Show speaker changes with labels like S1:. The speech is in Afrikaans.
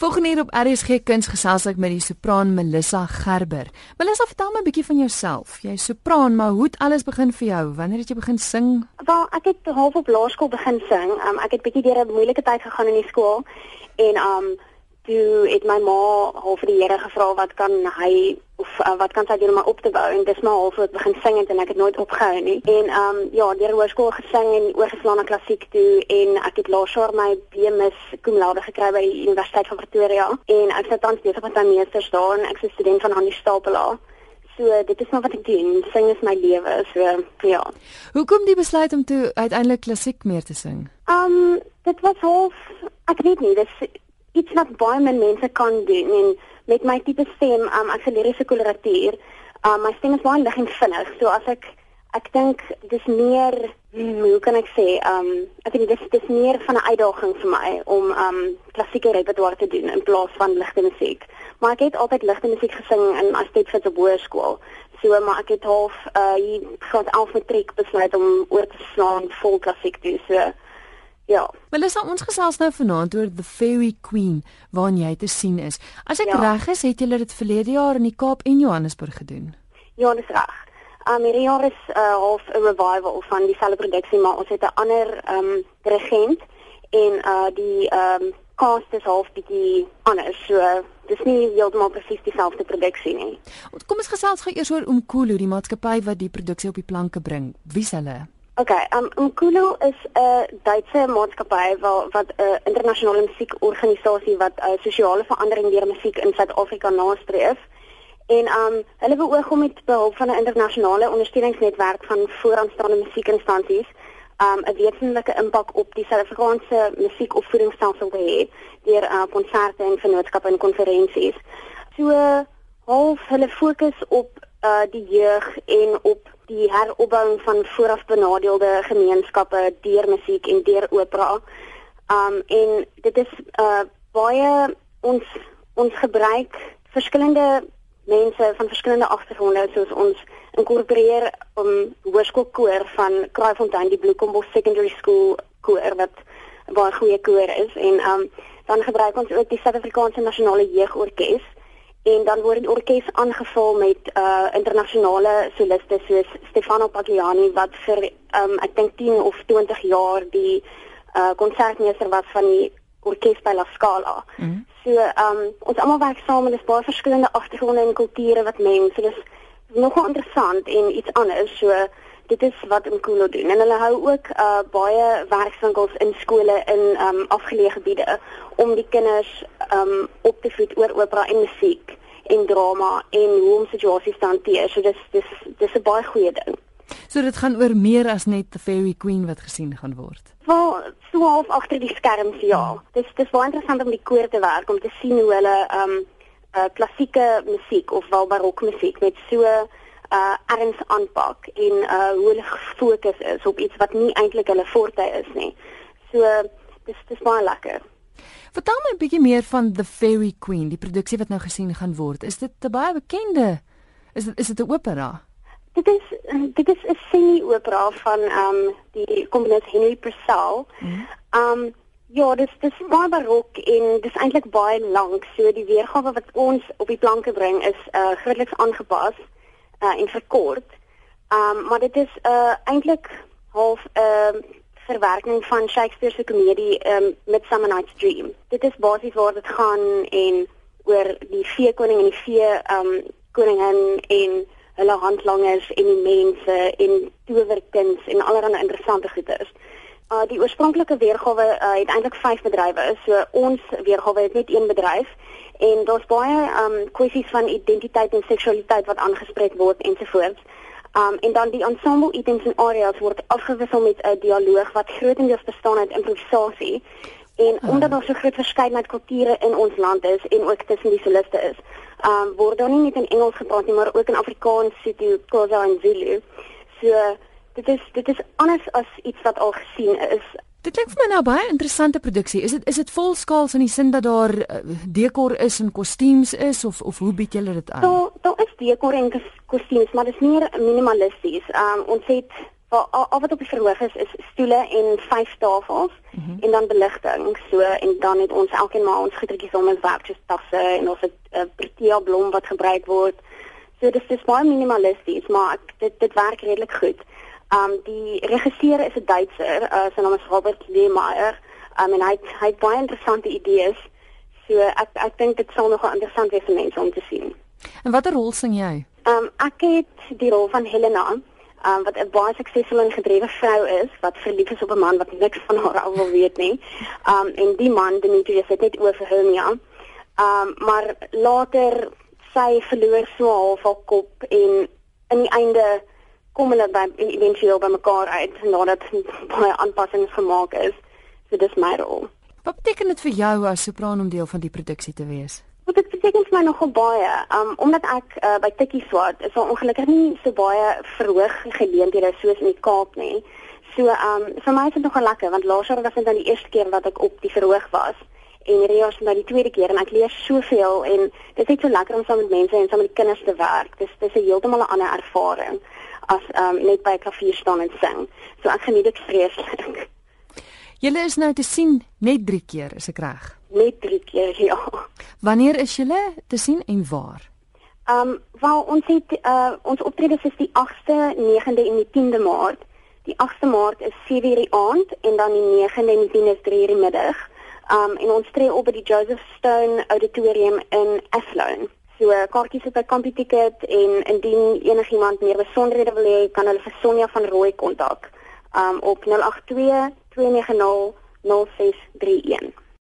S1: Volgende hier op RSG Kuns gesels ek met die sopran Melissa Gerber. Melissa, vertel my 'n bietjie van jouself. Jy is sopran, maar hoe het alles begin vir jou? Wanneer het jy begin sing?
S2: Wel, ek het half op laerskool begin sing. Um, ek het bietjie deur 'n moeilike tyd gegaan in die skool en um toe het my ma half vir die Here gevra wat kan hy of uh, wat kan sy doen om my op te bou en dis maar half wat begin sing het en ek het nooit opgehou nie. En um ja, deur hoërskool gesing en oorgeslaan na klassiek toe en ek het laas jaar my BMS cum laude gekry by die Universiteit van Pretoria en ek sit tans besig met my meesters daar en ek is 'n student van Hannie Stapelaar. So dit is maar wat ek doen. Sing is my lewe. So ja.
S1: Hoekom die besluit om toe uiteindelik klassiek meer te sing?
S2: Um dit was half ek weet nie, dis iets wat baie min mense kan doen en met my tipe stem, um, ek se liriese koloratuur, um, my stem is baie lig en vinnig. So as ek ek dink dis meer hmm, hoe kan ek sê, um ek dink dis dis meer van 'n uitdaging vir my om um klassieke repertoire te doen in plaas van ligte musiek. Maar ek het altyd ligte musiek gesing in as dit vir 'n hoërskool. So maar ek het half uh hier van 11 matriek besluit om oor te slaan vol klassiek toe. So Ja.
S1: Melissa, ons gesels nou vanaand oor The Fairy Queen waarin jy te sien is. As ek ja. reg is, het julle dit verlede jaar in die Kaap en Johannesburg gedoen.
S2: Ja, dis reg. Um hierdie jaar is uh half 'n revival van dieselfde produksie, maar ons het 'n ander um regent en uh die um cast is half bietjie anders. So dis nie heeltemal presies dieselfde produksie nie.
S1: Kom ons gesels gou eers oor Umkulu, die maatskappy wat die produksie op die planke bring. Wie's hulle?
S2: Okay, um Umkulo is 'n Duitse maatskappy wat wat 'n uh, internasionale musiekorganisasie wat uh, sosiale verandering deur musiek in Suid-Afrika nastreef. En um hulle beoog om met behulp van 'n internasionale ondersteuningsnetwerk van vooraanstaande musiekinstansies um 'n wesentlike impak op die Suid-Afrikaanse musiekopvoedingsstelsel te hê deur uh, konserte en vennootskappe en konferensies. So half hulle fokus op uh die jeug en op die heropbouing van vooraf benadeelde gemeenskappe deur musiek en deur opera. Um en dit is uh baie ons ons gebruik verskillende mense van verskillende agtergronde soos ons inkorporeer om um, hoërskoolkoor van Kraaifontein die Bloemkombos Secondary School koor wat baie goeie koor is en um dan gebruik ons ook die Suid-Afrikaanse Nasionale Jeugorkes en dan word die orkes aangevul met uh internasionale soliste soos Stefano Pagliani wat vir um ek dink 10 of 20 jaar die uh konsertmeester was van die orkes by La Scala. Mm -hmm. So um ons almal werk saam en dis baie verskillende agtergronde en kulture wat meng. So dis nogal interessant en iets anders. So dit is wat Mkulo doen. En hulle hou ook uh baie werkswinkels in skole in um afgeleë gebiede om die kinders um op te voed oor opera en musiek en drama en hoe om situasies te hanteer. So dis dis dis 'n baie goeie ding.
S1: So dit gaan oor meer as net the fairy queen wat gesien gaan word.
S2: Wel, so half agter die skerms ja. Dis dis baie interessant om die koor te werk om te sien hoe hulle um uh klassieke musiek of wel barokmusiek met so uh erns aanpak en uh hoe hulle gefokus is op iets wat nie eintlik hulle forte is nie. So dis dis baie lekker.
S1: Vertel my 'n bietjie meer van The Fairy Queen, die produksie wat nou gesien gaan word. Is dit 'n baie bekende is dit is dit 'n opera?
S2: Dit is dit is 'n semi-opera van um die komponis Henry Purcell. Mm. Um ja, dis dis baie barok en dis eintlik baie lank. So die weergawe wat ons op die planke bring is uh grootliks aangepas uh, en verkort. Um maar dit is uh eintlik half 'n uh, verwerking van Shakespeare se komedie um Midsummer Night's Dream. Dit is basies waar dit gaan en oor die vee koning en die vee um koningin en hulle handlangers en die mense en towerkuns en allerlei interessante goeders. Uh die oorspronklike weergawe uh, het eintlik 5 bedrywe. So ons weergawe het net een bedryf en daar's baie um kwessies van identiteit en seksualiteit wat aangespreek word ensovoorts. Um en dan die ensemble items en areas word afgewissel met 'n dialoog wat grootendeels bestaan uit improvisasie. En ah. omdat daar so groot verskeidenheid kulture in ons land is en ook tussen die soliste is, um word daar nie net in Engels gepraat nie, maar ook in Afrikaans, Sotho, Xhosa en Zulu. So dit is dit is anders as iets wat al gesien is.
S1: Dit klink vir my nou baie interessante produksie. Is dit is dit volskaals in die sin dat daar uh, dekor is en kostuums is of of hoe bied julle dit aan?
S2: Daar daar is dekor en kostuums, maar dit is meer minimalisties. Um ons het Waar al wat op die verhoog is is stoele en vyf tafels mm -hmm. en dan beligting. So en dan het ons elkeen maar ons goedertjies om ons werk soos tasse en ons het 'n uh, protea blom wat gebruik word. So dis dis baie minimalisties, maar ek, dit dit werk redelik goed. Um die regisseur is 'n Duitser, uh, sy naam is Robert Lehmeyer. Um en hy het, hy het baie interessante idees. So ek ek dink dit sal nogal interessant wees vir mense om te sien.
S1: En watter rol sing jy?
S2: Um ek het die rol van Helena um, wat 'n baie suksesvolle en gedrewe vrou is wat verlief is op 'n man wat niks van haar al wil weet nie. Um en die man Demetrius het net oor vir Hermia. Um maar later sy verloor so half haar kop en in die einde kom hulle by eventueel by mekaar uit nadat baie aanpassings gemaak is. So dis my rol.
S1: Wat beteken dit vir jou as sopran om deel van die produksie te wees?
S2: Wat dit beteken vir my nogal baie, um, omdat ek uh, by Tikkie Swart is al ongelukkig nie so baie verhoog geleenthede soos in die Kaap nie. So um vir my is dit nogal lekker want laas jaar was dit dan die eerste keer wat ek op die verhoog was en hierdie jaar is nou die tweede keer en ek leer soveel en dit is net so lekker om saam met mense en saam met kinders te werk. Dis dis 'n heeltemal 'n ander ervaring as um net by 'n klavier staan en sing. So ek geniet dit vreeslik.
S1: Julle is nou te sien net 3 keer, is ek reg?
S2: Net 3 keer, ja.
S1: Wanneer is julle te sien en waar?
S2: Ehm um, wel ons het uh, ons optredes is die 8de, 9de en die 10de Maart. Die 8de Maart is 7:00 die aand en dan die 9de en die 10de is 3:00 die middag. Ehm um, en ons tree op by die Joseph Stone Auditorium in Athlone. So kaartjies is by Computicket en indien enigiemand meer besonderhede wil hê, kan hulle vir Sonja van Rooi kontak. Um, op 082 290 0631.